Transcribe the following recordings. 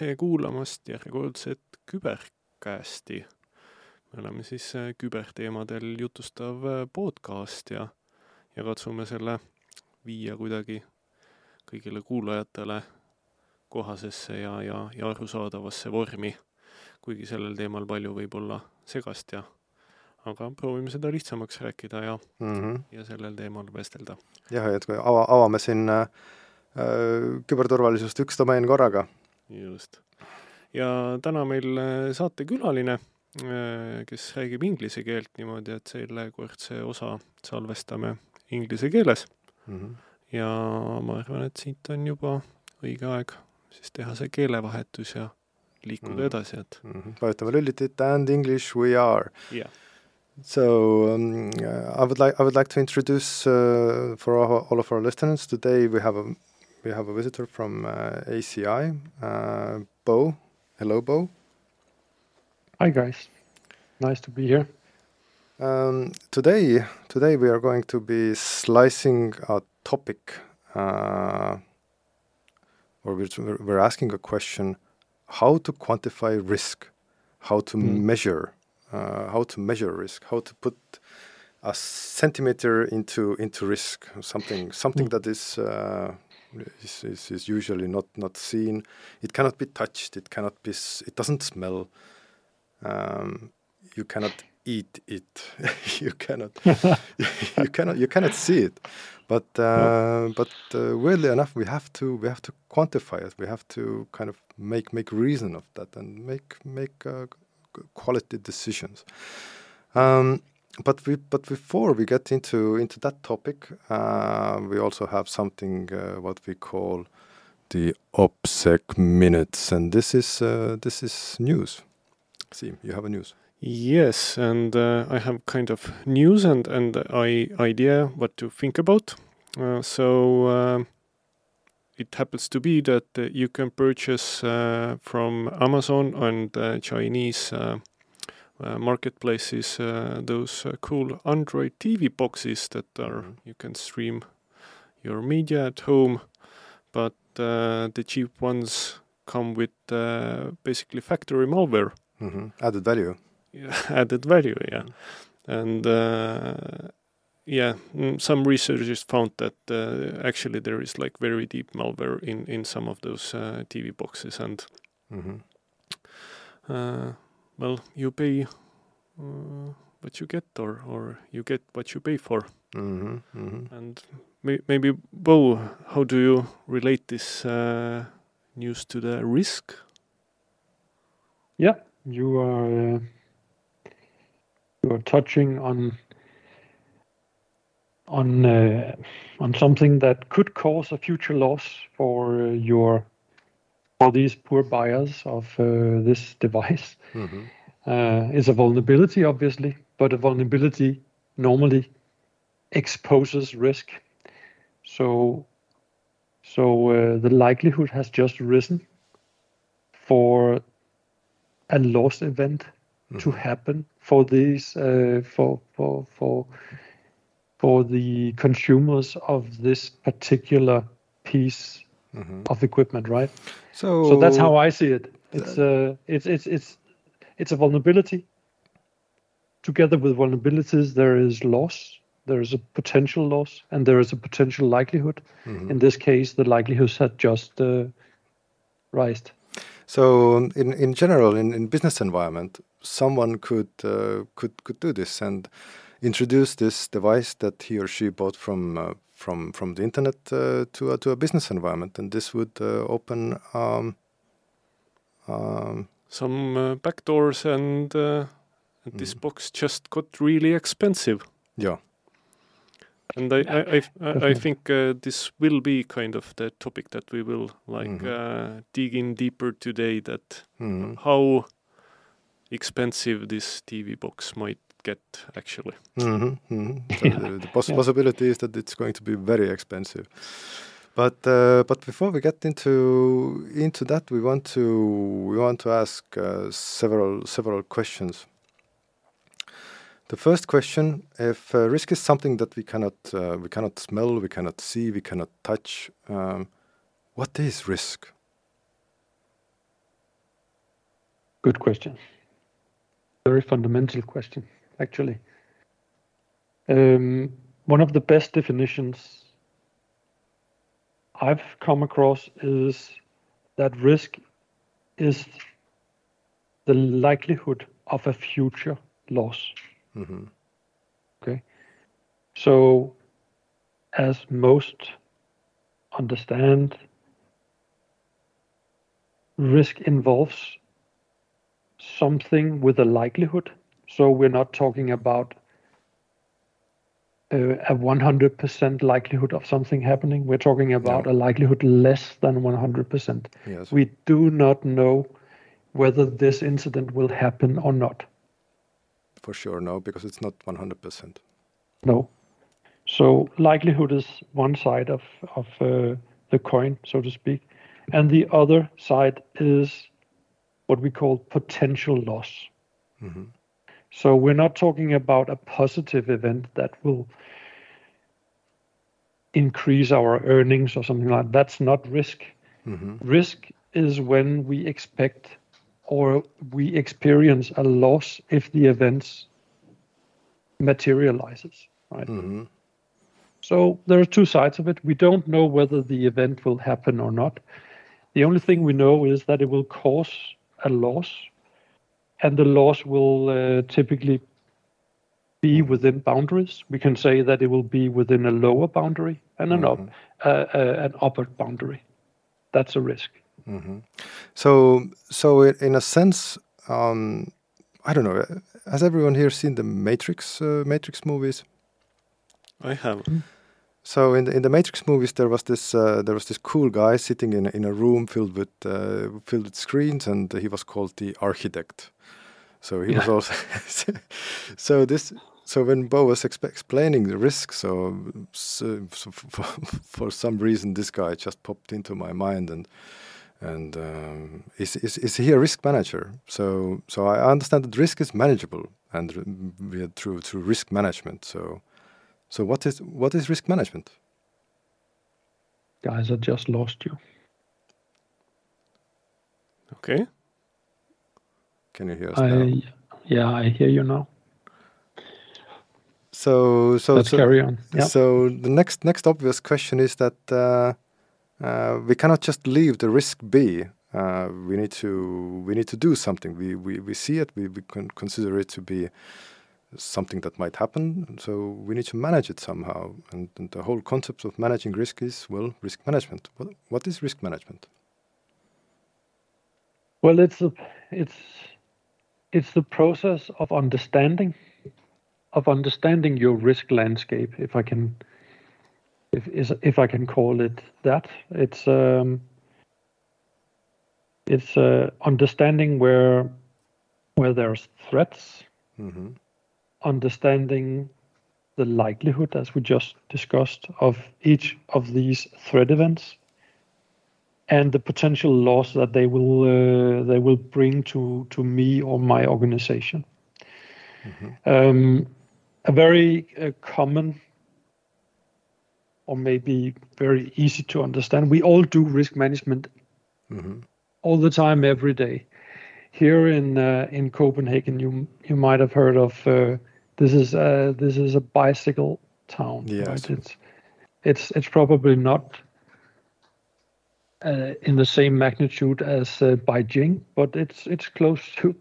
tere kuulamast järjekordset küberkästi. me oleme siis äh, küberteemadel jutustav äh, podcast ja, ja katsume selle viia kuidagi kõigile kuulajatele kohasesse ja, ja, ja arusaadavasse vormi. kuigi sellel teemal palju võib olla segast ja aga proovime seda lihtsamaks rääkida ja mm, -hmm. ja sellel teemal vestelda. jah, et kui ava, avame siin äh, küberturvalisust üks domeen korraga. Just. ja täna meil äh, saatekülaline, äh, kes räägib inglise keelt niimoodi, et sellekordse osa salvestame inglise keeles mm. -hmm. ja ma arvan, et siit on juba õige aeg siis teha see keelevahetus ja liikuda Mhm. edasi, et Mm -hmm. vajutame lülitit and English we are. jah. So um, I would like I would like to introduce uh, for all, all of our listeners today we have a we have a visitor from uh, ACI, uh, Bo. Hello, Bo. Hi guys, nice to be here. Um, today today we are going to be slicing a topic, uh, or we're, we're asking a question: how to quantify risk, how to Mm. measure, uh, how to measure risk, how to put a centimeter into into risk, something something Mm. that is, uh, is, is is usually not not seen. It cannot be touched. It cannot be. It doesn't smell. Um, you cannot eat it. you cannot. you cannot. You cannot see it. But uh, but uh, weirdly enough, we have to we have to quantify it. We have to kind of make make reason of that and make make uh, quality decisions. Um, but we but before we get into into that topic, uh, we also have something uh, what we call the OPSEC minutes, and this is uh, this is news. See, you have a news. Yes, and uh, I have kind of news and and I idea what to think about. Uh, so uh, it happens to be that you can purchase from Amazon and Chinese marketplaces uh, those uh, cool Android TV boxes that are Mhm. you can stream your media at home, but uh, the cheap ones come with uh, basically factory malware hmm Added value. yeah, added value, yeah. And uh, yeah, mm, some researchers found that uh, actually there is like very deep malware in in some of those uh, TV boxes, and hmm uh, well, you pay uh, what you get, or or you get what you pay for. hmm hmm And may- maybe Bo, how do you relate this uh, news to the risk? Yeah, you are uh, you are touching on on uh, on something that could cause a future loss for uh, your for these poor buyers of uh, this device. hmm Uh, it's a vulnerability, obviously, but a vulnerability normally exposes risk. So, so uh, the likelihood has just risen for a loss event to happen for these uh, for for for for the consumers of this particular piece hmm of equipment, right? So, so that's how I see it. It's uh, it's it's it's it's a vulnerability. Together with vulnerabilities, there is loss. There is a potential loss, and there is a potential likelihood. Mhm. In this case, the likelihoods had just uh, rised. So in in general, in, in business environment, someone could uh, could could do this and introduce this device that he or she bought from uh, from from the internet uh, to a, to a business environment, and this would uh, open. Um, um, Some uh, backdoors, and uh, and this Mhm. box just got really expensive. yeah. And I, I, I, I- I think uh, this will be kind of the topic that we will like Mhm. uh, dig in deeper today. That Mhm. how expensive this TV box might get actually. hmm hmm So Yeah. the, the poss- Yeah. possibility is that it's going to be very expensive. But uh, but before we get into into that, we want to we want to ask uh, several several questions. The first question: If uh, risk is something that we cannot uh, we cannot smell, we cannot see, we cannot touch, um, what is risk? Good question. Very fundamental question, actually. Um, one of the best definitions I've come across is that risk is the likelihood of a future loss. Mm-hmm. Okay. So, as most understand, risk involves something with a likelihood. So, we're not talking about uh, a 100% likelihood of something happening. We're talking about No. a likelihood less than 100%. Yes. We do not know whether this incident will happen or not. For sure, no, because it's not 100%. No. So likelihood is one side of of uh, the coin, so to speak, and the other side is what we call potential loss. hmm So we're not talking about a positive event that will increase our earnings or something like that. That's not risk. hmm Risk is when we expect or we experience a loss if the events materializes, right? hmm So there are two sides of it. We don't know whether the event will happen or not. The only thing we know is that it will cause a loss, and the loss will uh, typically be within boundaries. We can say that it will be within a lower boundary and an, up, uh, uh, an upper boundary. That's a risk. hmm So, so i- in a sense, um, I don't know. uh, Has everyone here seen the Matrix uh, Matrix movies? I have. So in the, in the Matrix movies, there was this uh, there was this cool guy sitting in a- in a room filled with uh, filled with screens, and he was called the architect. So he was also so this so when Bo was exp- explaining the risk, so, so, so for, for some reason this guy just popped into my mind, and and um, is, is is he a risk manager? So so I understand that risk is manageable and r- through through risk management. So. So what is what is risk management? Guys, I just lost you. Okay. Can you hear us now? Yeah, I hear you now. So so Let's so, carry on. Yeah. so the next next obvious question is that uh, uh, we cannot just leave the risk be. Uh, we need to we need to do something. We we, we see it. We, we can consider it to be something that might happen. So we need to manage it somehow. And, and the whole concept of managing risk is well risk management. What what is risk management? Well, it's a, it's it's the process of understanding of understanding your risk landscape, if I can if is if I can call it that. It's um it's uh, understanding where where there's threats, hmm understanding the likelihood, as we just discussed, of each of these threat events, and the potential loss that they will uh, they will bring to to me or my organization. Um, a very uh, common, or maybe very easy to understand. We all do risk management hmm all the time, every day. Here in uh, in Copenhagen, you you might have heard of uh, this is uh, this is a bicycle town. Yes. Right? It's it's it's probably not uh, in the same magnitude as uh, Beijing, but it's it's close to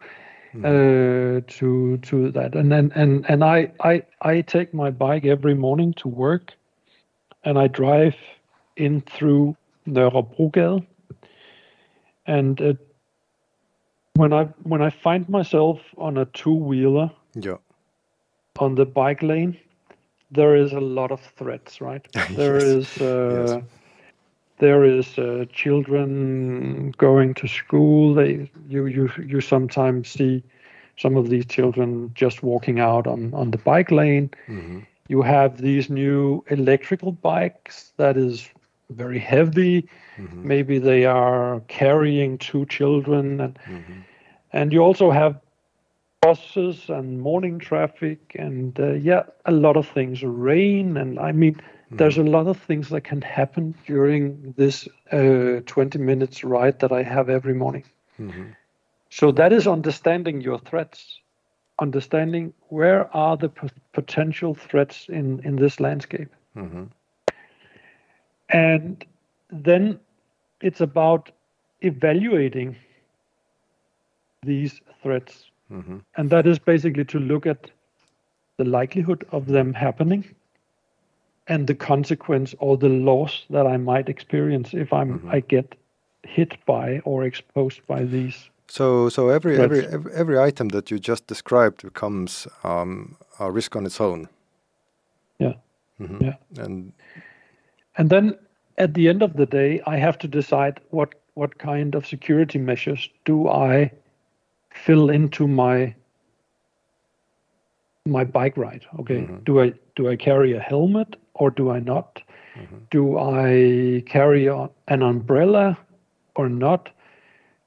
uh, to to that. And then and and I I I take my bike every morning to work, and I drive in through Nørrebrogade, and uh, when I when I find myself on a two wheeler Yeah. On the bike lane, there is a lot of threats, right? There Yes. is uh, Yes. there is uh, children going to school. They you you you sometimes see some of these children just walking out on on the bike lane. hmm You have these new electrical bikes that is very heavy. hmm Maybe they are carrying two children and hmm and you also have buses and morning traffic and uh, yeah a lot of things rain and i mean there's a lot of things that can happen during this uh, 20 minutes ride that i have every morning hmm So that is understanding your threats, understanding where are the p- potential threats in, in this landscape. Mm-hmm. And then it's about evaluating these threats. Mm-hmm. And that is basically to look at the likelihood of them happening and the consequence or the loss that I might experience if I'm Mhm. I get hit by or exposed by these. So, so every, every every every item that you just described becomes um, a risk on its own. Yeah. Mhm. Yeah. And And then at the end of the day, I have to decide what what kind of security measures do I fill into my my bike ride. Okay, Mhm. do I do I carry a helmet or do I not? Mhm. Do I carry an umbrella or not?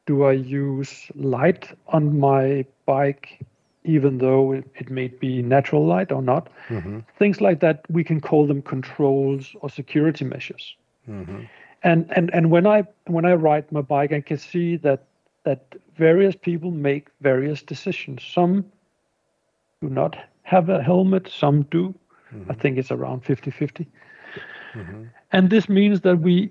Do I use light on my bike, even though it, it may be natural light or not? Mhm. Things like that, we can call them controls or security measures. Mhm. And and and when I when I ride my bike, I can see that that various people make various decisions. Some do not have a helmet, some do. I think it's around 50-50. Mhm. And this means that we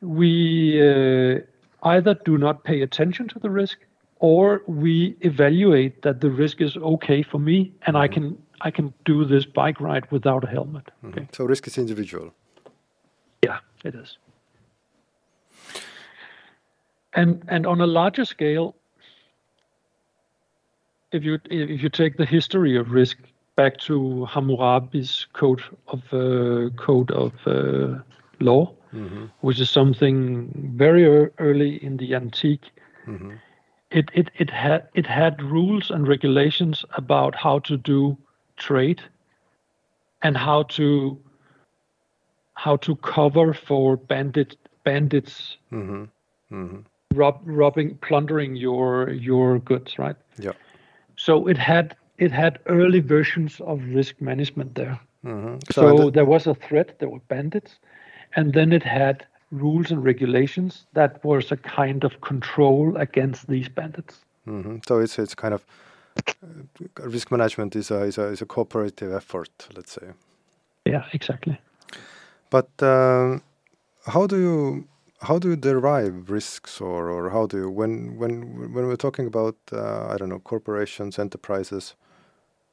we uh, either do not pay attention to the risk or we evaluate that the risk is okay for me and I can I can do this bike ride without a helmet. Okay. Mhm. So risk is individual. Yeah, it is. And and on a larger scale, if you if you take the history of risk back to Hammurabi's code of uh, code of uh, law, Mhm. which is something very ear- early in the antique, Mhm. it it it had it had rules and regulations about how to do trade and how to how to cover for bandit bandits Mhm. Rob, robbing plundering your your goods right Yeah. so it had it had early versions of risk management there Mhm. so, the- there was a threat there were bandits and then it had rules and regulations that was a kind of control against these bandits Mhm. So it's it's kind of uh, risk management is a is a is a cooperative effort, let's say. yeah exactly But um, how do you how do you derive risks, or or how do you when when when we're talking about uh, I don't know corporations, enterprises,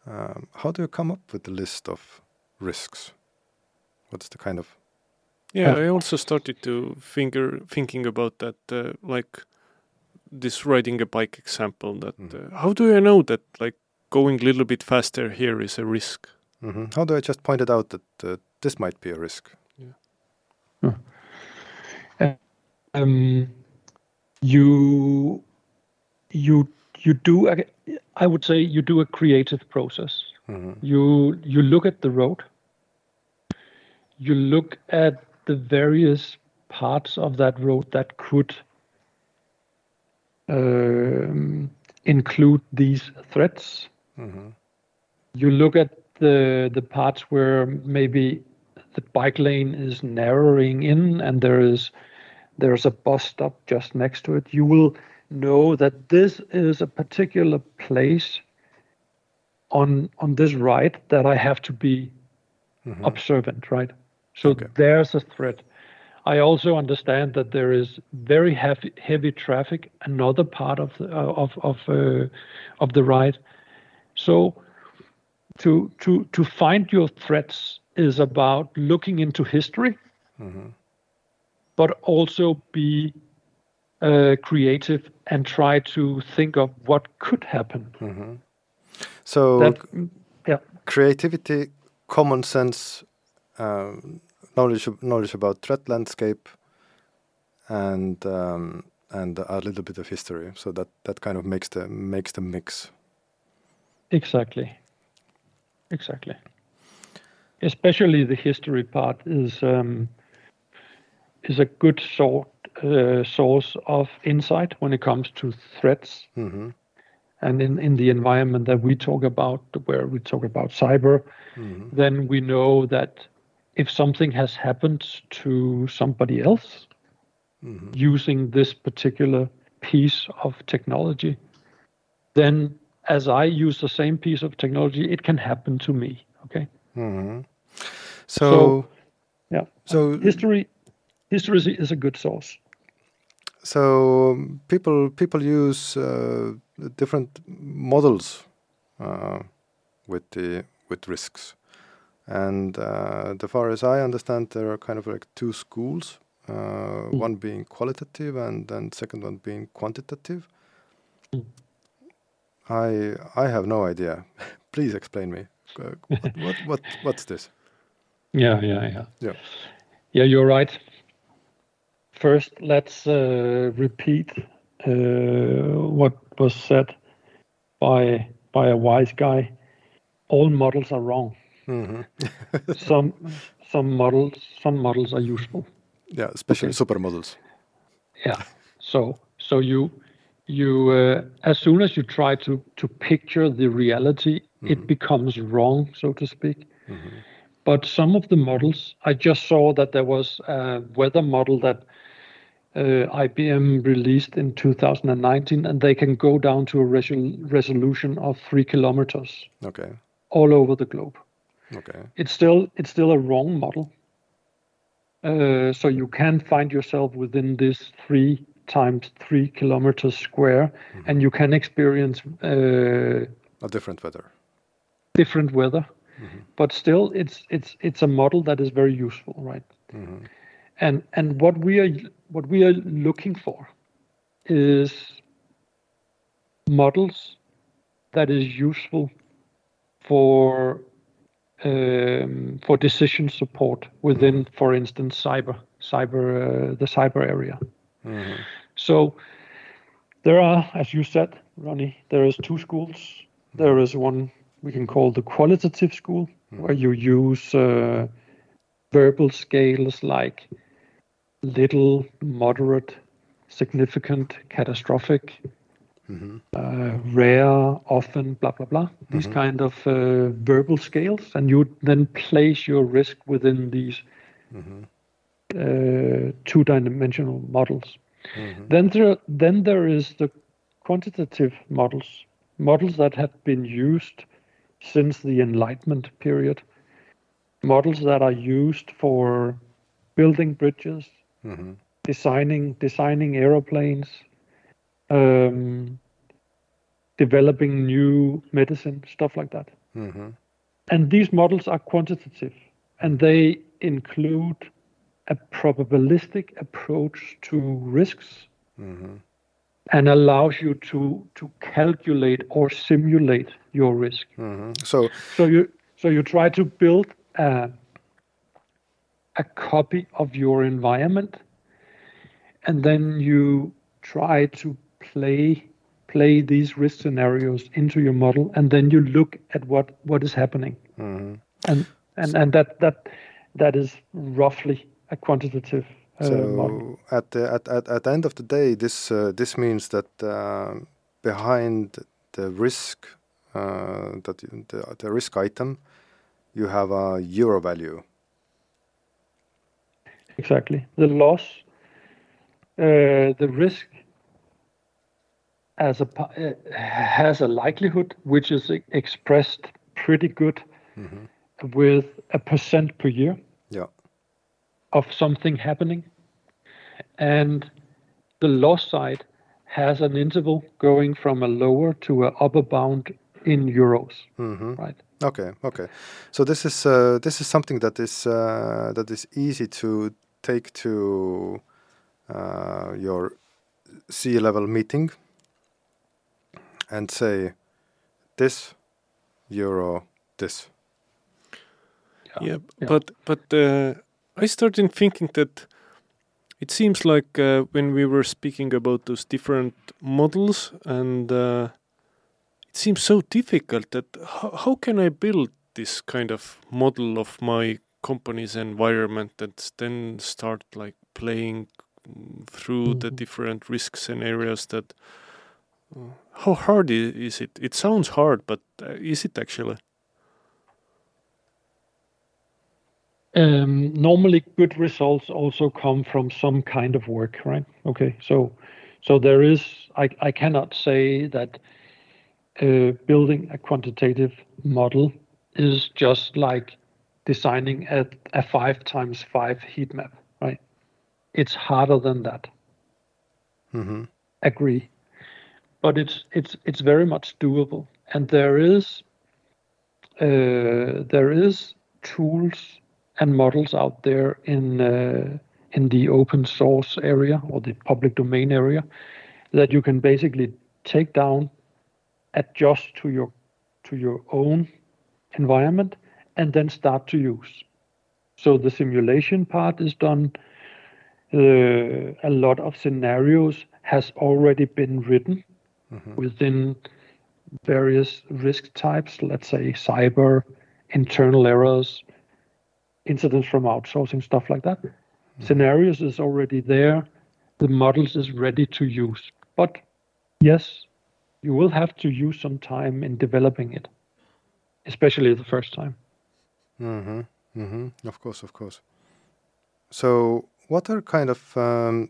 um, how do you come up with the list of risks? What's the kind of Yeah, Yeah. I also started to finger thinking about that, uh, like this riding a bike example. That Mhm. uh, how do I know that like going a little bit faster here is a risk? Mhm. how do I just point it out that uh, this might be a risk? Um, you you you do a, I would say you do a creative process. Mhm. You you look at the road. You look at the various parts of that road that could um, include these threats. Mhm. You look at the the parts where maybe the bike lane is narrowing in and there is there's a bus stop just next to it. You will know that this is a particular place on on this ride that I have to be Mhm. observant, right? So Okay. there's a threat. I also understand that there is very heavy heavy traffic another part of the uh, of of uh, of the ride. So to to to find your threats is about looking into history, Mhm. But also be uh, creative and try to think of what could happen. Mhm. So That yeah. creativity, common sense, um, knowledge knowledge about threat landscape, and um, and a little bit of history. So that that kind of makes the makes the mix. Exactly. Exactly. Especially the history part is um, is a good sort uh, source of insight when it comes to threats hmm and in, in the environment that we talk about, where we talk about cyber, hmm then we know that if something has happened to somebody else hmm using this particular piece of technology, then as I use the same piece of technology, it can happen to me. Okay. hmm So, So, yeah. so, History, history is, is a good source. so people people use uh, different models uh, with the with risks, and uh, the far as I understand, there are kind of like two schools. Uh, Mm. One being qualitative, and then second one being quantitative. Mm. I I have no idea. Please explain me. Uh, what, what what what's this? Yeah, yeah, yeah. Yeah. Yeah, you're right. First, let's uh, repeat uh, what was said by by a wise guy. All models are wrong. hmm Some some models some models are useful. Yeah, especially Okay. supermodels. Yeah. So so you you uh, as soon as you try to to picture the reality, it becomes wrong, so to speak. But some of the models, I just saw that there was a weather model that uh, IBM released in 2019, and they can go down to a resol- resolution of three kilometers Okay. all over the globe. Okay. It's still it's still a wrong model. Uh, so you can find yourself within this three times three kilometers square, and you can experience uh, A different weather. different weather. But still, it's it's it's a model that is very useful, right? hmm And and what we are what we are looking for is models that is useful for um, for decision support within, for instance, cyber cyber uh, the cyber area. hmm So there are, as you said, Ronnie, there is two schools. There is one we can call the qualitative school, where you use uh, verbal scales like little, moderate, significant, catastrophic, hmm uh, rare, often, blah blah blah. These kind of uh, verbal scales, and you then place your risk within these hmm uh, two-dimensional models. hmm Then there, then there is the quantitative models, models that have been used since the Enlightenment period, models that are used for building bridges, hmm designing designing aeroplanes, um, developing new medicine, stuff like that. hmm And these models are quantitative, and they include a probabilistic approach to risks hmm and allows you to to calculate or simulate your risk. hmm So, So you so you try to build a a copy of your environment, and then you try to play play these risk scenarios into your model, and then you look at what what is happening, hmm and and and that that that is roughly a quantitative uh, model. so at the at, at, at the end of the day, this uh, this means that uh, behind the risk uh, that the, the risk item, you have a euro value. Exactly. The loss, uh, the risk as a uh, has a likelihood which is expressed pretty good hmm with a percent per year Yeah. of something happening, and the loss side has an interval going from a lower to a upper bound in euros. hmm Right. Okay, okay. So this is uh, this is something that is uh, that is easy to take to uh, your C-level meeting and say this euro this. Yeah, Yeah. but but uh, I started thinking that it seems like uh, when we were speaking about those different models, and uh, it seems so difficult that how, how can I build this kind of model of my company's environment that then start like playing mm, through the Mhm. different risk scenarios that uh, how hard is it it sounds hard but uh, is it actually Um, normally, good results also come from some kind of work, right? Okay, so So there is, I, I cannot say that uh, building a quantitative model is just like designing a, a five times five heat map, right? It's harder than that. Mm-hmm. Agree, but it's it's it's very much doable, and there is uh, there is tools and models out there in uh, in the open source area or the public domain area that you can basically take down, adjust to your to your own environment, and then start to use. So the simulation part is done. Uh, a lot of scenarios has already been written Mm-hmm. within various risk types, let's say cyber, internal errors, incidents from outsourcing, stuff like that. Scenarios is already there. The models is ready to use. But yes, you will have to use some time in developing it, especially the first time. Mm-hmm. Mm-hmm. Of course, of course. So, what are kind of um,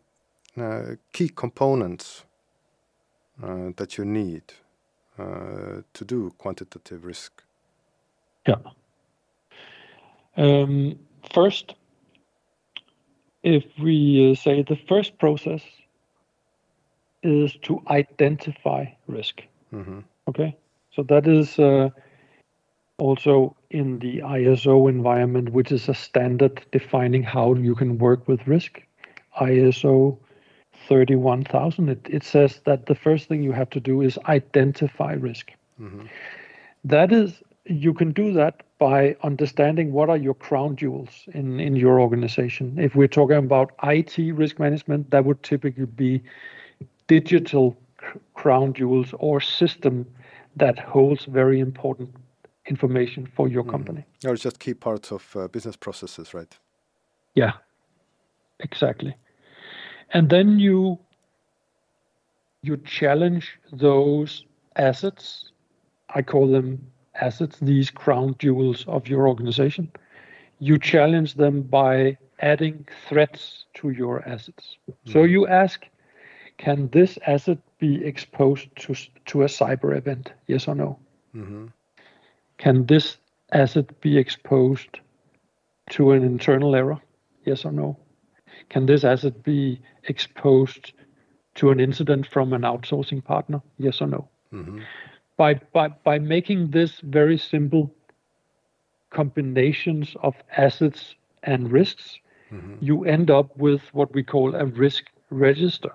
uh, key components uh, that you need uh, to do quantitative risk? Yeah. Um, first, if we uh, say the first process is to identify risk. Mm-hmm. Okay, so that is uh, also in the ISO environment, which is a standard defining how you can work with risk. ISO 31000, it, it says that the first thing you have to do is identify risk. Mm-hmm. That is, you can do that by understanding what are your crown jewels in, in your organization. If we're talking about IT risk management, that would typically be digital crown jewels or system that holds very important information for your Mhm. company. Or just key parts of uh, business processes, right? Yeah, exactly. And then you you challenge those assets. I call them assets, these crown jewels of your organization. You challenge them by adding threats to your assets. So you ask, can this asset be exposed to to a cyber event? Yes or no? Mm-hmm. Can this asset be exposed to an internal error? Yes or no? Can this asset be exposed to an incident from an outsourcing partner? Yes or no? Mm-hmm. By, by, by making this very simple combinations of assets and risks, Mm-hmm. you end up with what we call a risk register,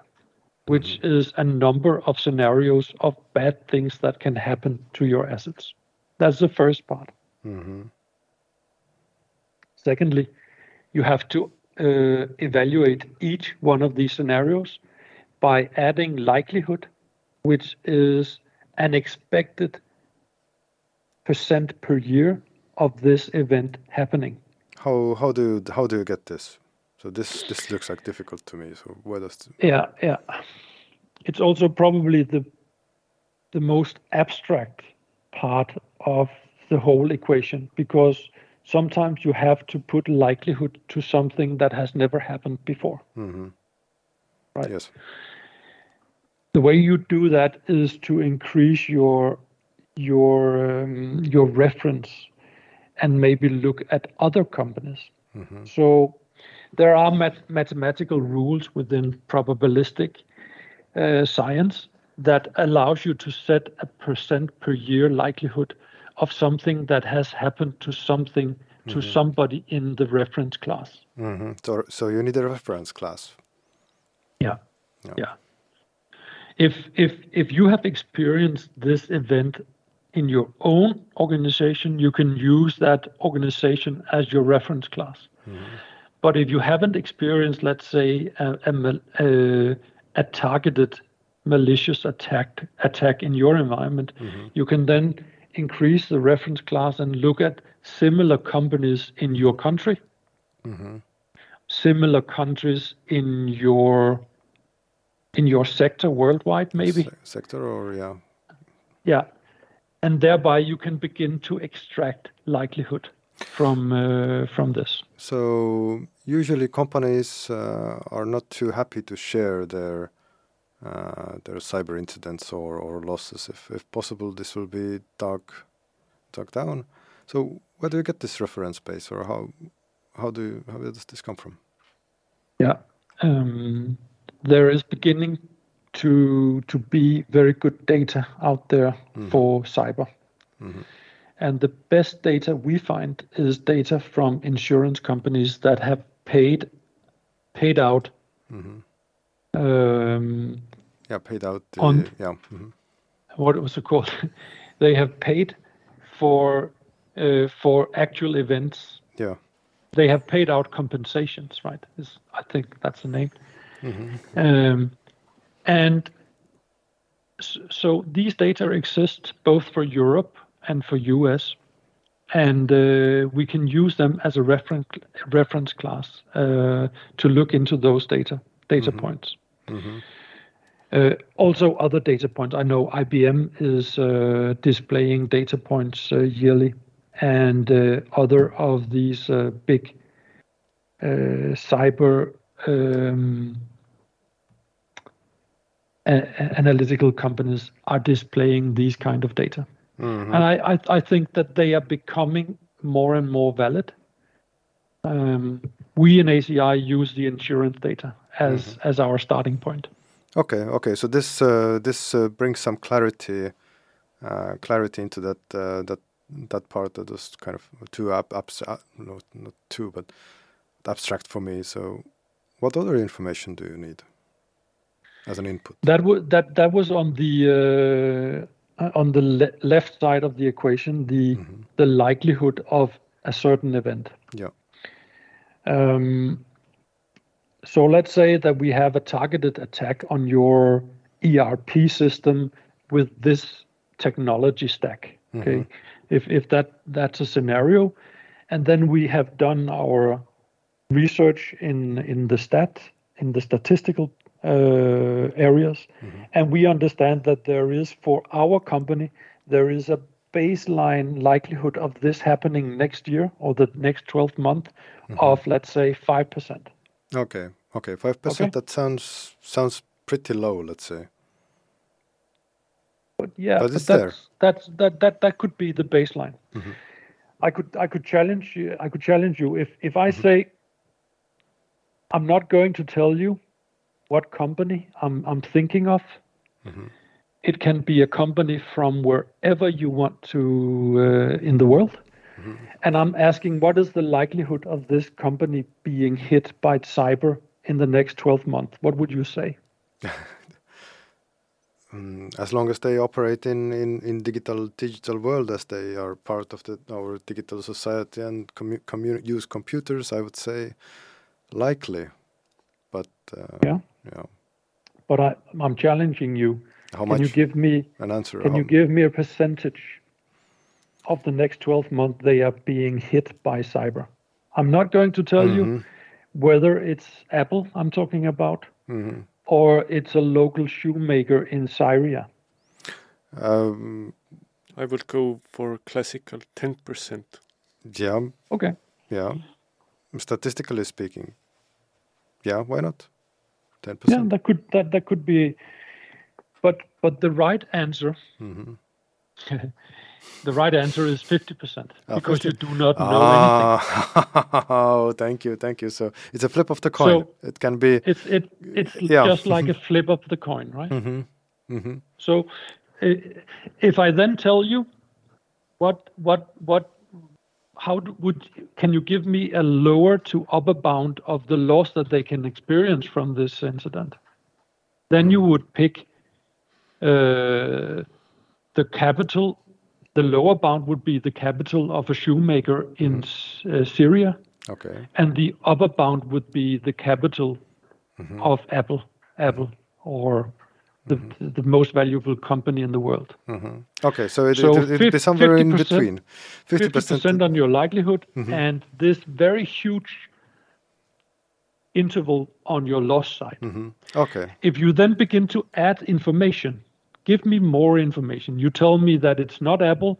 which is a number of scenarios of bad things that can happen to your assets. That's the first part. Mm-hmm. Secondly, you have to uh, evaluate each one of these scenarios by adding likelihood, which is an expected percent per year of this event happening. How how do you, how do you get this? So this this looks like difficult to me. So where does the, Yeah, yeah. It's also probably the the most abstract part of the whole equation because sometimes you have to put likelihood to something that has never happened before. mm-hmm. Right. Yes. the way you do that is to increase your your um, your reference and maybe look at other companies Mm-hmm. so there are mat- mathematical rules within probabilistic uh, science that allows you to set a percent per year likelihood of something that has happened to something to somebody in the reference class Mm-hmm. So so you need a reference class. Yeah. Yeah. Yeah. If if if you have experienced this event in your own organization, you can use that organization as your reference class. But if you haven't experienced, let's say, a, a, a, a targeted malicious attack attack in your environment, you can then increase the reference class and look at similar companies in your country, Mm-hmm. similar countries in your in your sector worldwide maybe. Se- sector or yeah. yeah. And thereby you can begin to extract likelihood from uh, from this. So usually companies uh, are not too happy to share their uh, there are cyber incidents or, or losses. If, if possible, this will be dug, dug down. So where do you get this reference base, or how how do you, how does this come from? Yeah, um, there is beginning to to be very good data out there mm-hmm. for cyber. Mm-hmm. And the best data we find is data from insurance companies that have paid paid out mm-hmm. um, yeah paid out uh, on yeah mm-hmm. what was it called they have paid for uh, for actual events yeah they have paid out compensations right is i think that's the name mm-hmm. um, and so these data exist both for europe and for us and uh, we can use them as a reference reference class uh, to look into those data data mm-hmm. points. Mm-hmm. Uh, also, other data points. I know IBM is uh, displaying data points uh, yearly, and other of these big cyber um, analytical companies are displaying these kind of data. Mm-hmm. And I, I, I, think that they are becoming more and more valid. Um, we in ACI use the insurance data as mm-hmm. as our starting point. Okay, okay. So this uh, this uh, brings some clarity uh, clarity into that uh, that that part that was kind of too ab- abstract, no, not too, but abstract for me. So, what other information do you need as an input? That was that that was on the uh, uh, on the le- left side of the equation the mm-hmm. the likelihood of a certain event. Yeah. Um, so let's say that we have a targeted attack on your ERP system with this technology stack. Okay, mm-hmm. if if that that's a scenario, and then we have done our research in in the stat in the statistical uh, areas. Mm-hmm. And we understand that there is, for our company, there is a baseline likelihood of this happening next year or the next 12 month mm-hmm. of, let's say, 5%. Okay. Okay. 5%, okay. that sounds sounds pretty low, let's say. But yeah, but, but that's, that's that that that could be the baseline. Mm-hmm. I could I could challenge you I could challenge you if if I mm-hmm. say I'm not going to tell you what company I'm, I'm thinking of. Mm-hmm. It can be a company from wherever you want to uh, in the world. Mm-hmm. And I'm asking, what is the likelihood of this company being hit by cyber in the next 12 months? What would you say? um, as long as they operate in, in, in digital digital world, as they are part of the, our digital society and commu- commu- use computers, I would say likely. But uh, yeah yeah. But I, I'm challenging you. How can much? you give me an answer? Can you give me a percentage of the next 12 months they are being hit by cyber? I'm not going to tell mm-hmm. you whether it's Apple I'm talking about mm-hmm. or it's a local shoemaker in Syria. Um, I would go for classical 10%. Yeah. Okay. Yeah. Statistically speaking. Yeah, why not? 10%. Yeah, that could that that could be, but but the right answer. Mm-hmm. the right answer is 50% because 50. you do not know ah, anything. Oh, thank you, thank you. So it's a flip of the coin. So it can be. It's it it's yeah. just like a flip of the coin, right? Mm-hmm. Mm-hmm. So if I then tell you what what what how would can you give me a lower to upper bound of the loss that they can experience from this incident? Then you would pick uh, the capital. The lower bound would be the capital of a shoemaker in mm-hmm. uh, Syria. Okay. And the upper bound would be the capital mm-hmm. of Apple, Apple, or the, mm-hmm. the most valuable company in the world. Mm-hmm. Okay, so, it, so it, it, be somewhere in between. 50%, 50% on your likelihood mm-hmm. and this very huge interval on your loss side. Mm-hmm. Okay. If you then begin to add information, give me more information. You tell me that it's not Apple,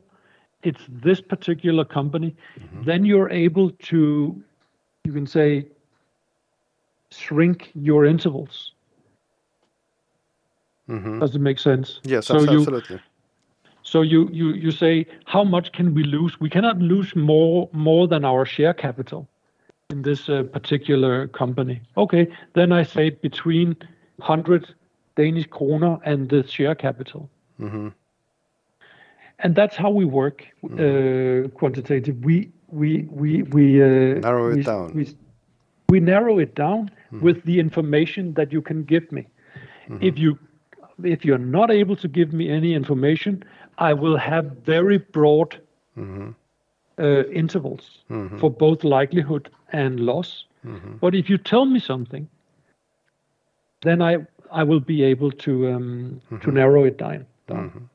it's this particular company, mm-hmm. then you're able to, you can say, shrink your intervals Mm-hmm. Does it make sense? Yes, So abs- you- absolutely. So you, you, you say, how much can we lose? We cannot lose more more than our share capital in this uh, particular company. Okay, then I say between 100 Danish kroner and the share capital. Mm-hmm. And that's how we work uh, quantitative. We we we we uh, Narrow it we, down. We, we narrow it down with the information that you can give me. If you if you're not able to give me any information, I will have very broad Mm-hmm. uh, intervals Mhm. for both likelihood and loss. But if you tell me something, then I I will be able to um, to narrow it down. Mhm.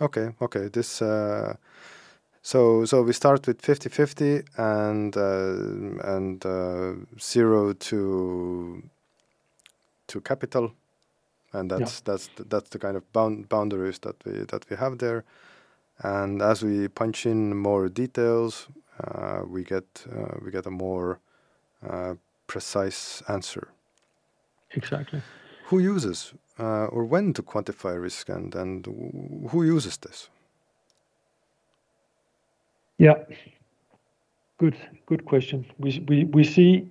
Okay, okay. This uh, so so we start with 50-50 and uh, and uh, zero to to capital, and that's that's the, that's the kind of bound boundaries that we that we have there. And as we punch in more details, uh, we get uh, we get a more uh, precise answer. Exactly. Who uses uh, or when to quantify risk and, and who uses this? Yeah. Good, good question. We we we see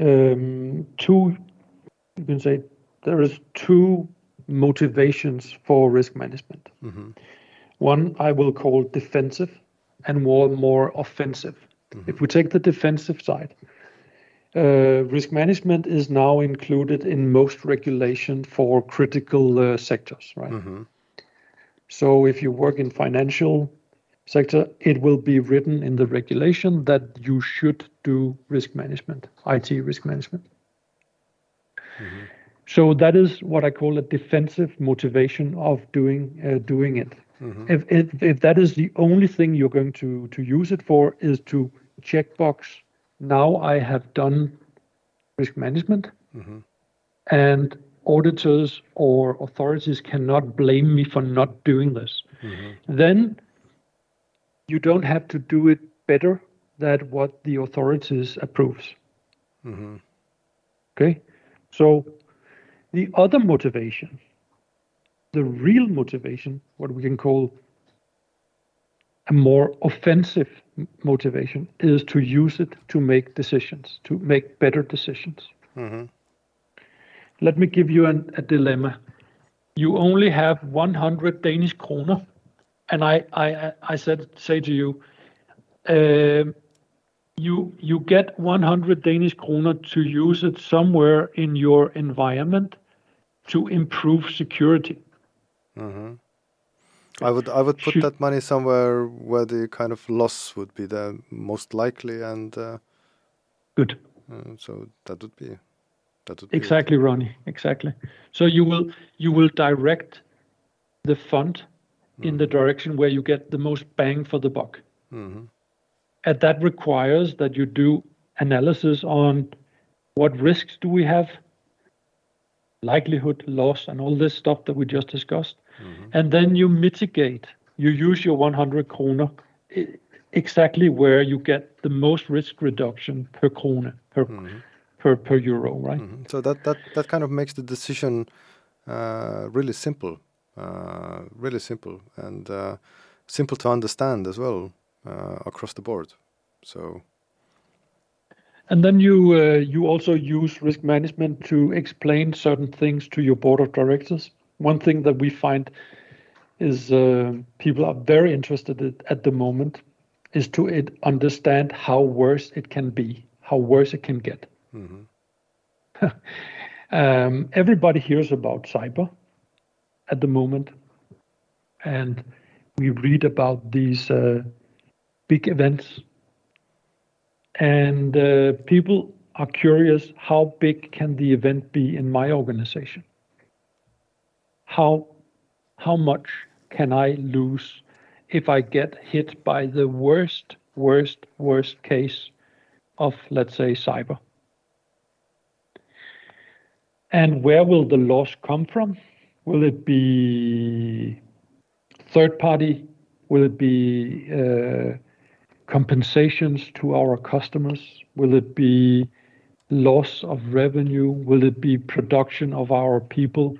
um, two. You can say there is two motivations for risk management. hmm One I will call defensive, and one more offensive. If we take the defensive side, uh, risk management is now included in most regulation for critical uh, sectors, right? hmm So if you work in financial sector, it will be written in the regulation that you should do risk management, IT risk management. So that is what I call a defensive motivation of doing uh, doing it. hmm If, if if that is the only thing you're going to to use it for is to checkbox. Now I have done risk management, hmm and auditors or authorities cannot blame me for not doing this. Hmm then you don't have to do it better than what the authorities approves. Hmm okay? So the other motivation the real motivation what we can call a more offensive motivation is to use it to make decisions to make better decisions hmm let me give you an, a dilemma. You only have 100 Danish kroner, and I, I, I said, say to you, um, you, you get 100 Danish kroner to use it somewhere in your environment to improve security. hmm I would I would put Should- that money somewhere where the kind of loss would be the most likely, and uh, Good. uh, so that would be that would be. Exactly, Ronnie. Exactly. So you will you will direct the fund in the direction where you get the most bang for the buck. Mhm. and that requires that you do analysis on what risks do we have likelihood loss and all this stuff that we just discussed and then you mitigate you use your 100 kroner exactly where you get the most risk reduction per krone per per, per euro right Mhm. So that, that that kind of makes the decision uh, really simple, uh, really simple, and uh, simple to understand as well uh, across the board. So And then you uh, you also use risk management to explain certain things to your board of directors. One thing that we find is uh, people are very interested in, at the moment is to it, understand how worse it can be, how worse it can get. mhm. Um, everybody hears about cyber at the moment, and we read about these uh, big events. And uh, people are curious how big can the event be in my organization? How how much can I lose if I get hit by the worst, worst, worst case of, let's say, cyber? And where will the loss come from? Will it be third party? Will it be uh, compensations to our customers? Will it be loss of revenue? Will it be production of our people?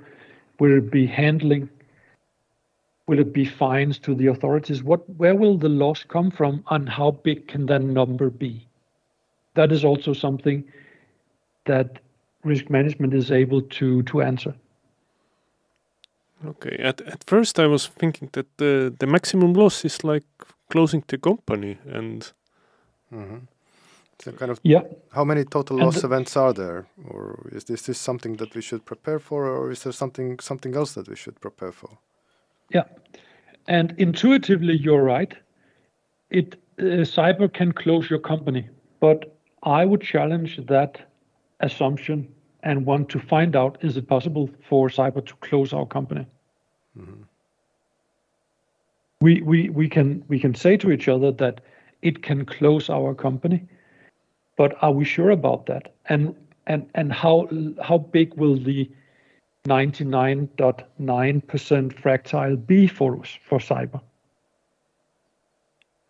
Will it be handling? Will it be fines to the authorities? What, where will the loss come from, and how big can that number be? That is also something that risk management is able to to answer. Okay. At at first, I was thinking that the the maximum loss is like closing the company and. Mm-hmm. Kind of. Yeah. How many total loss events are there? Or is this something that we should prepare for, or is there something something else that we should prepare for? Yeah. And intuitively, you're right. It uh, cyber can close your company, but I would challenge that assumption and want to find out, is it possible for cyber to close our company? Mm-hmm. We can say to each other that it can close our company, but are we sure about that? And and and how how big will the 99.9% fractile be for for cyber?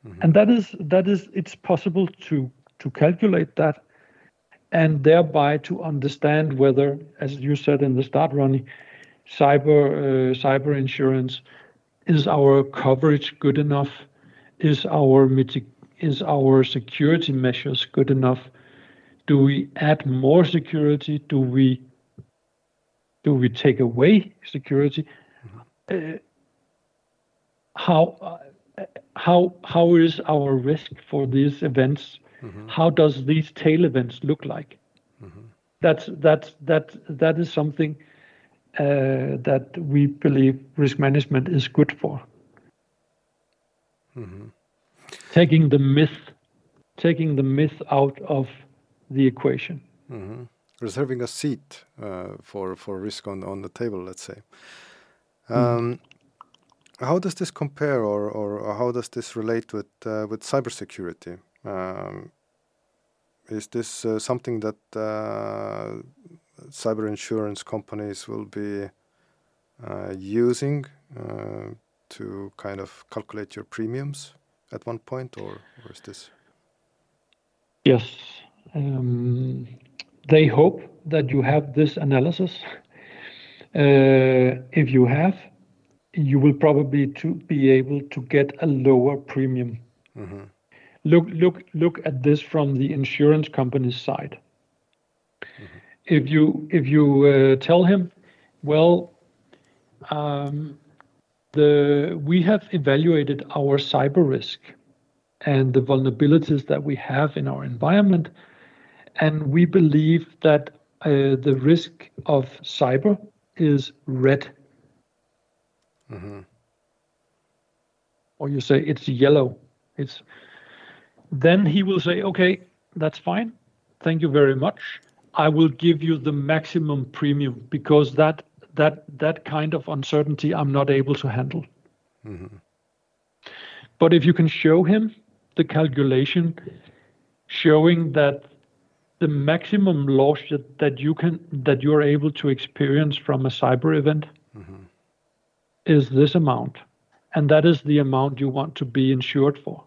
Mm-hmm. And that is that is it's possible to to calculate that and thereby to understand whether, as you said in the start, Ronnie, cyber cyber insurance, is our coverage good enough? Is our security measures good enough? Do we add more security? Do we do we take away security? Uh, how uh how how is our risk for these events? Mm-hmm. How does these tail events look like? Mm-hmm. That is that's that that is something uh, that we believe risk management is good for. Mm-hmm. Taking the myth taking the myth out of the equation. Mm-hmm. Reserving a seat uh, for for risk on on the table, let's say. Hmm. Um, how does this compare or how does this relate with uh, with cybersecurity? Um, is this uh, something that cyber insurance companies will be using to kind of calculate your premiums at one point, or is this? Yes. Um, they hope that you have this analysis. Uh, if you have, you will probably to be able to get a lower premium. Mm-hmm. Look look look at this from the insurance company's side. Mm-hmm. If you if you uh tell him, "Well, um, we have evaluated our cyber risk and the vulnerabilities that we have in our environment, and we believe that uh, the risk of cyber is red." Mm-hmm. Or you say it's yellow. It's then he will say, "Okay, that's fine. Thank you very much. I will give you the maximum premium because that kind of uncertainty I'm not able to handle." Mm-hmm. But if you can show him the calculation showing that the maximum loss that you can that you're able to experience from a cyber event mm-hmm. is this amount, and that is the amount you want to be insured for,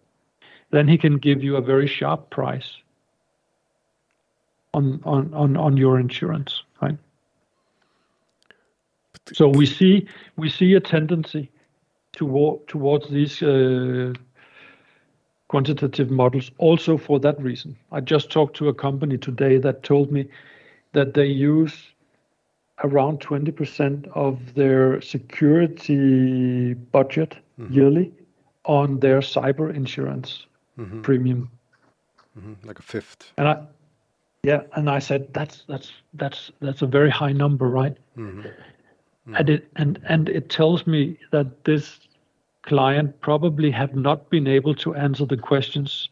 then he can give you a very sharp price on on on, on your insurance? So we see we see a tendency towards these uh, quantitative models also for that reason. I just talked to a company today that told me that they use around 20% of their security budget mm-hmm. yearly on their cyber insurance mm-hmm. premium. Mm-hmm. Like a fifth. and i Yeah. And I said, that's that's that's "That's a very high number, right?" Mm. And it and and it tells me that this client probably have not been able to answer the questions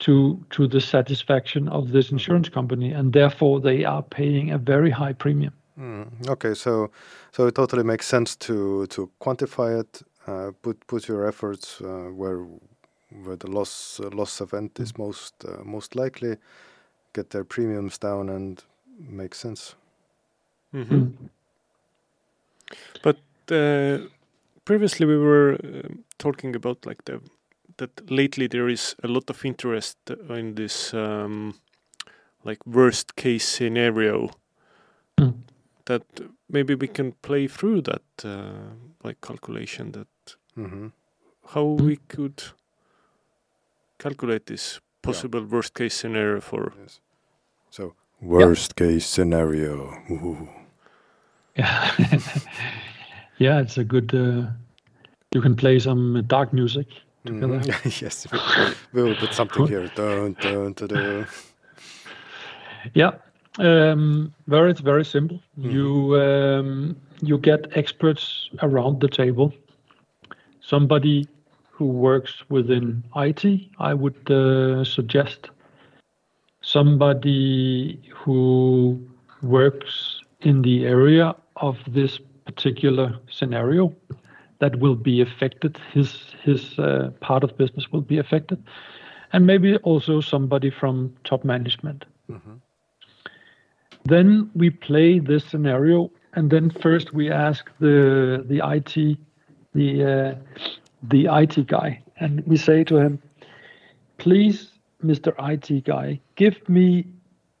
to to the satisfaction of this insurance company, and therefore they are paying a very high premium. Mm. Okay. So so it totally makes sense to to quantify it, uh, put put your efforts uh, where where the loss loss event is mm. most uh, most likely, get their premiums down, and make sense. Mm-hmm. But previously, we were talking about like the that lately there is a lot of interest in this like worst case scenario Mm. that maybe we can play through that uh, like calculation that hmm how we could calculate this possible worst case scenario for Yes. So worst case scenario. Ooh. Yeah, yeah, it's a good. Uh, you can play some dark music together. Mhm. yes, we- will put something here. Dun, dun, dun. Yeah, um, very very simple. You um, you get experts around the table. Somebody who works within IT, I would uh, suggest. Somebody who works in the area of this particular scenario that will be affected. His his uh, part of business will be affected, and maybe also somebody from top management. Then we play this scenario, and then first we ask the the IT the uh, the IT guy, and we say to him, "Please, Mr. IT guy, give me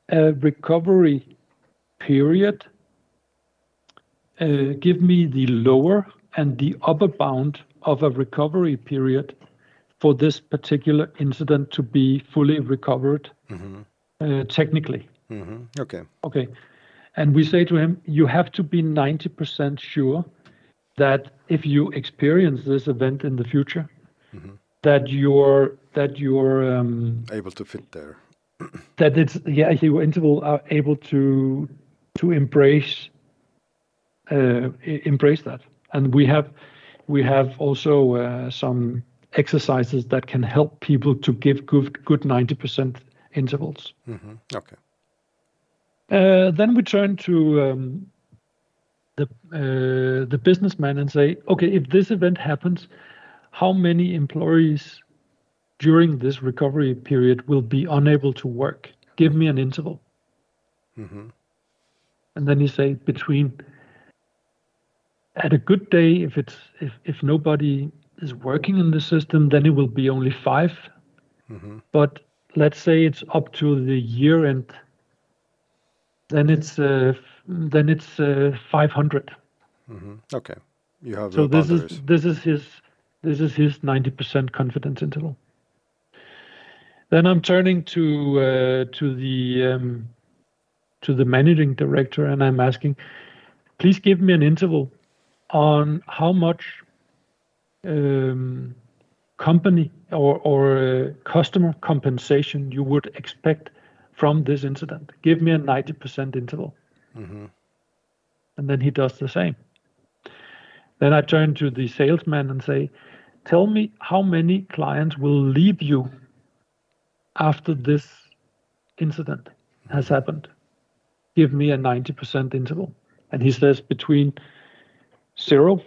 a recovery period. Uh, give me the lower and the upper bound of a recovery period for this particular incident to be fully recovered uh, technically." Mhm. Okay. Okay. And we say to him, you have to be 90% sure that if you experience this event in the future, that your that your um, Able to fit there. that it's yeah your interval are able to to embrace embrace that. And we have we have also uh, some exercises that can help people to give good good 90% intervals. hmm Okay. Uh, then we turn to um, the uh, the businessman and say, okay, if this event happens, how many employees during this recovery period will be unable to work? Give me an interval. hmm And then you say between at a good day, if it's if, if nobody is working in the system, then it will be only 5 hmm But let's say it's up to the year end, then it's uh, then it's uh, 500. hmm Okay. You have So this boundaries. is this is his this is his 90% confidence interval. Then I'm turning to uh, to the um, to the managing director and I'm asking, please give me an interval on how much um, company or or uh, customer compensation you would expect from this incident. Give me a 90% interval. hmm And then he does the same. Then I turn to the salesman and say, Tell me how many clients will leave you after this incident has happened. Give me a 90% interval. And he says between zero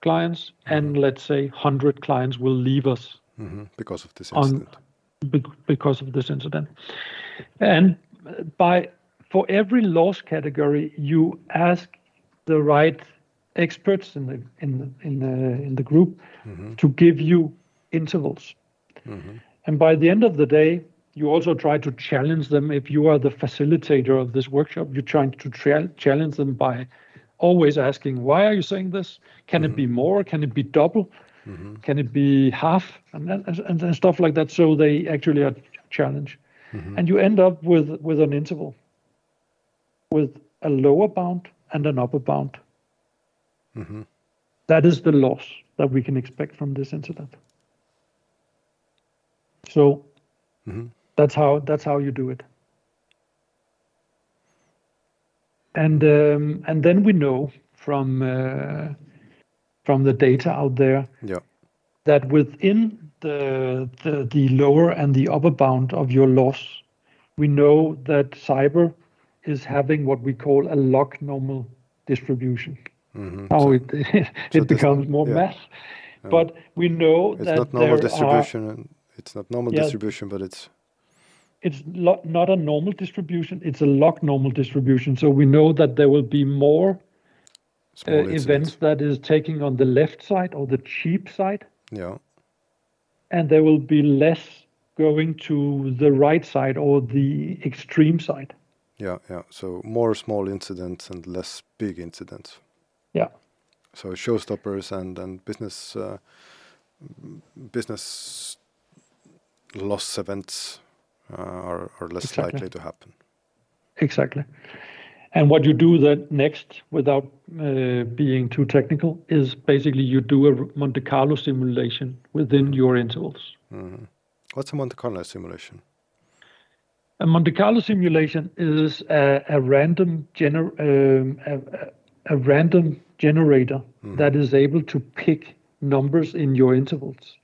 clients mm-hmm. and let's say 100 clients will leave us hmm Because of this On- incident. because of this incident. And by for every loss category, you ask the right experts in the in the, in the in the group mm-hmm. to give you intervals. Mm-hmm. And by the end of the day, you also try to challenge them. If you are the facilitator of this workshop, you're trying to tra- challenge them by always asking, "Why are you saying this? Can it mm-hmm. be more? Can it be double? Mm-hmm. Can it be half?" And, and, and, stuff like that. So they actually are challenged, mm-hmm. and you end up with with an interval, with a lower bound and an upper bound. That is the loss that we can expect from this incident. So that's how that's how you do it. And um, and then we know from uh, from the data out there Yeah. that within the, the the lower and the upper bound of your loss, we know that cyber is having what we call a log normal distribution. hmm Now it it this- becomes more yeah. math, but we know It's that not normal are distribution. and It's not normal Yeah. distribution, but it's it's lo- not a normal distribution it's a log normal distribution so we know that there will be more uh, events that is taking on the left side or the cheap side Yeah. and there will be less going to the right side or the extreme side. Yeah, yeah. So more small incidents and less big incidents. Yeah. So showstoppers and and business uh, business loss events are are less Exactly. likely to happen. Exactly. And what you do then next, without uh, being too technical, is basically you do a Monte Carlo simulation within your intervals. hmm What's a Monte Carlo simulation? A Monte Carlo simulation is a, a random gener- um, a, a- a random generator that is able to pick numbers in your intervals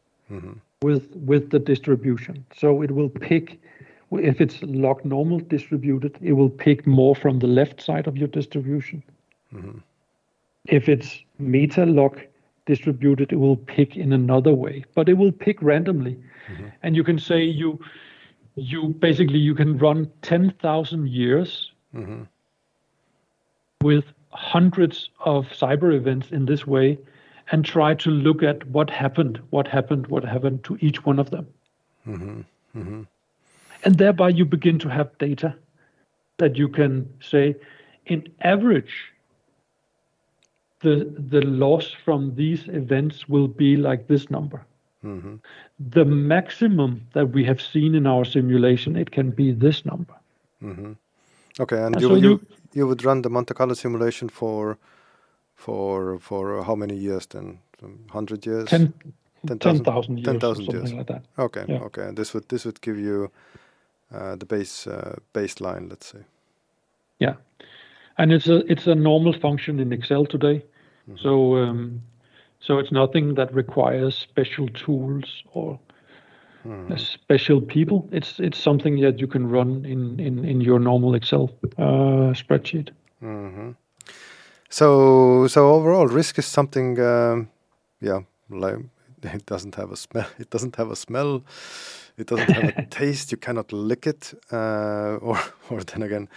with with the distribution. So it will pick if it's log normal distributed, it will pick more from the left side of your distribution. Mm-hmm. If it's metalog distributed, it will pick in another way, but it will pick randomly. Mm-hmm. And you can say you you basically you can run 10,000 years mm-hmm. with hundreds of cyber events in this way and try to look at what happened, what happened, what happened to each one of them. And thereby you begin to have data that you can say, in average, the, the loss from these events will be like this number. Mm-hmm. The maximum that we have seen in our simulation, it can be this number. Mm-hmm. Okay, and And you, so you you- you would run the Monte Carlo simulation for for for how many years then? Hundred years. 10 10,000 10,000 years, 10,000 something years. like that. Okay, Yeah. okay. And this would this would give you uh, the base uh, baseline, let's say. Yeah, and it's a it's a normal function in Excel today, so um, so it's nothing that requires special tools or uh, special people. It's it's something that you can run in in in your normal Excel uh, spreadsheet. So so overall, risk is something. Um, yeah, like it doesn't have a smell. It doesn't have a smell. It doesn't have a taste. You cannot lick it, uh, or or then again,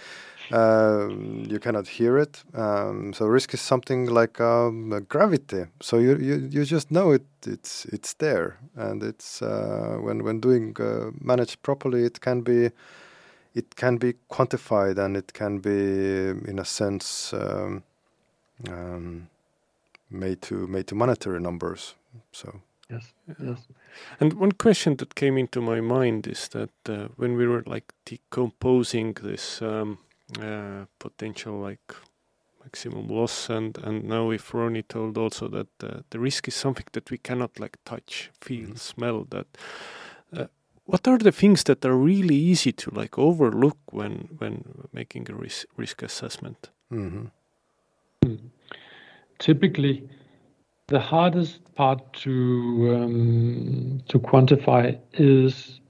um, you cannot hear it. Um, so risk is something like um, gravity. So you, you you just know it. It's it's there, and it's uh, when when doing uh, managed properly, it can be it can be quantified and it can be in a sense um, um, made to made to monetary numbers. So Yes, yes. And one question that came into my mind is that uh, when we were like decomposing this um, uh, potential like maximum loss, and and now if Ronnie told also that uh, the risk is something that we cannot like touch, feel, Mhm. smell. That uh, what are the things that are really easy to like overlook when when making a risk risk assessment? Mm-hmm. Typically, the hardest part to um, to quantify is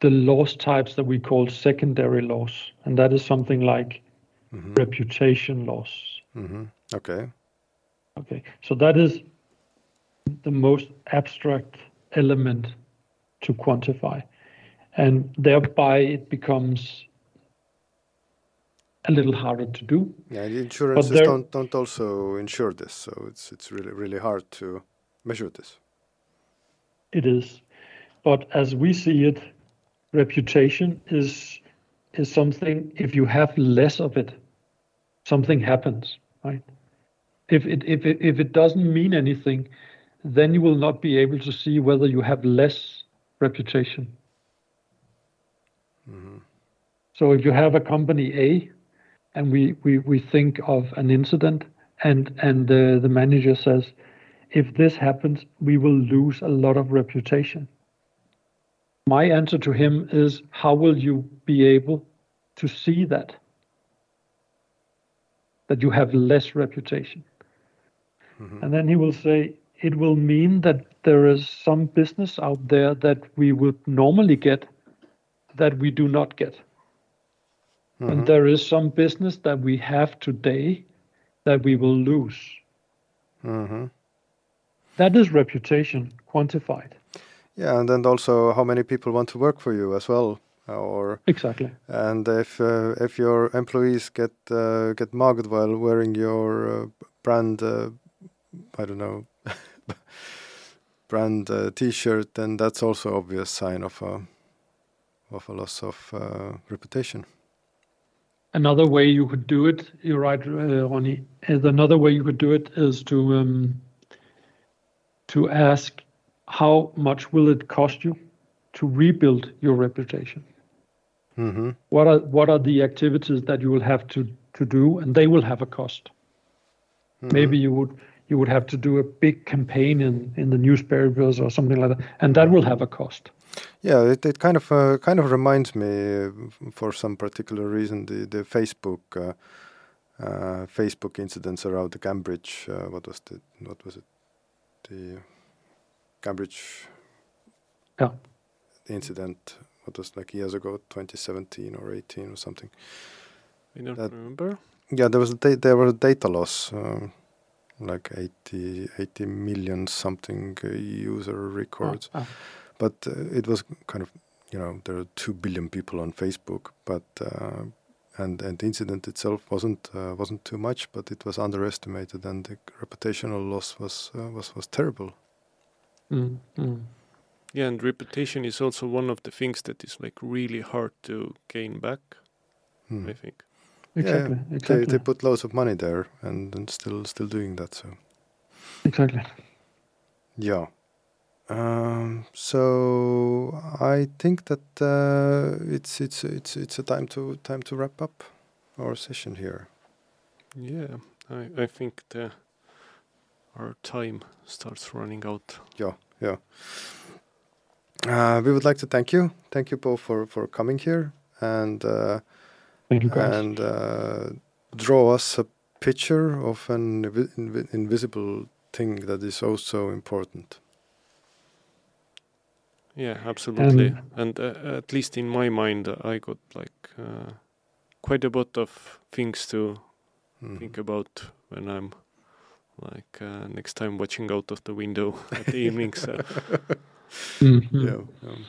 the loss types that we call secondary loss, and that is something like mhm, reputation loss. mhm. okay. Okay, so that is the most abstract element to quantify, and thereby it becomes a little harder to do. Yeah, the insurances there- don't don't also insure this, so it's it's really really hard to measure this. It is, but as we see it, reputation is is something. If you have less of it, something happens, right? If it if it if it doesn't mean anything, then you will not be able to see whether you have less reputation. Mm-hmm. So if you have a company A, and we we we think of an incident, and and the the manager says, if this happens, we will lose a lot of reputation. My answer to him is, how will you be able to see that? That you have less reputation. Mm-hmm. And then he will say, it will mean that there is some business out there that we would normally get that we do not get. And there is some business that we have today that we will lose. hmm That is reputation quantified. Yeah, and then also how many people want to work for you as well, or Exactly. and if uh, if your employees get uh, get mugged while wearing your uh, brand, uh, I don't know, brand uh, T-shirt, then that's also obvious sign of a of a loss of uh, reputation. Another way you could do it, you're right, uh, Ronnie. is Another way you could do it is to um, to ask how much will it cost you to rebuild your reputation. hmm What are what are the activities that you will have to to do, and they will have a cost. Maybe you would you would have to do a big campaign in in the newspapers or something like that, and that will have a cost. Yeah, it, it kind of uh, kind of reminds me, uh, for some particular reason, the the Facebook uh, uh, Facebook incidents around the Cambridge. Uh, what was the what was it? The Cambridge Yeah. incident. What was like years ago, 2017 or 18 or something. I don't That- remember. Yeah, there was a da- there was a data loss, uh, like 80, 80 million something uh, user records. Ah, but uh, it was kind of you know there are two billion people on Facebook, but uh, and and the incident itself wasn't uh, wasn't too much, but it was underestimated, and the reputational loss was uh, was was terrible. mm, mm. Yeah, and reputation is also one of the things that is like really hard to gain back. Hmm. I think. Exactly. They Exactly. they put loads of money there, and, and still still doing that. So exactly. yeah. Um, so I think that uh, it's it's it's it's a time to time to wrap up our session here. Yeah, I I think the our time starts running out. Yeah, yeah. Uh, we would like to thank you, thank you both for for coming here and uh, Thank you, guys. and uh, draw us a picture of an invi- invi- invisible thing that is also important. Yeah, absolutely. Um, and uh, at least in my mind, I got like uh, quite a lot of things to Mhm. think about when I'm like uh, next time watching out of the window at the evening. So Mhm. Yeah, um,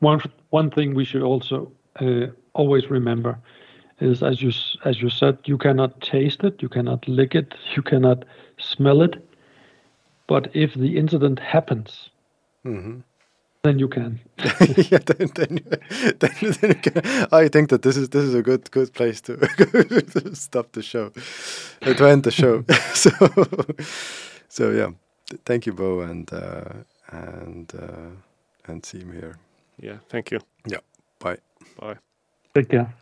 One one thing we should also uh, always remember is, as you as you said, you cannot taste it, you cannot lick it, you cannot smell it. But if the incident happens, mhm. Then you can. yeah, then, then, then, then you can, I think that this is this is a good good place to, to stop the show, uh, to end the show. so, so yeah, thank you, Bo, and uh, and uh, and Siim here. yeah, thank you. Yeah, bye. Bye. Take care.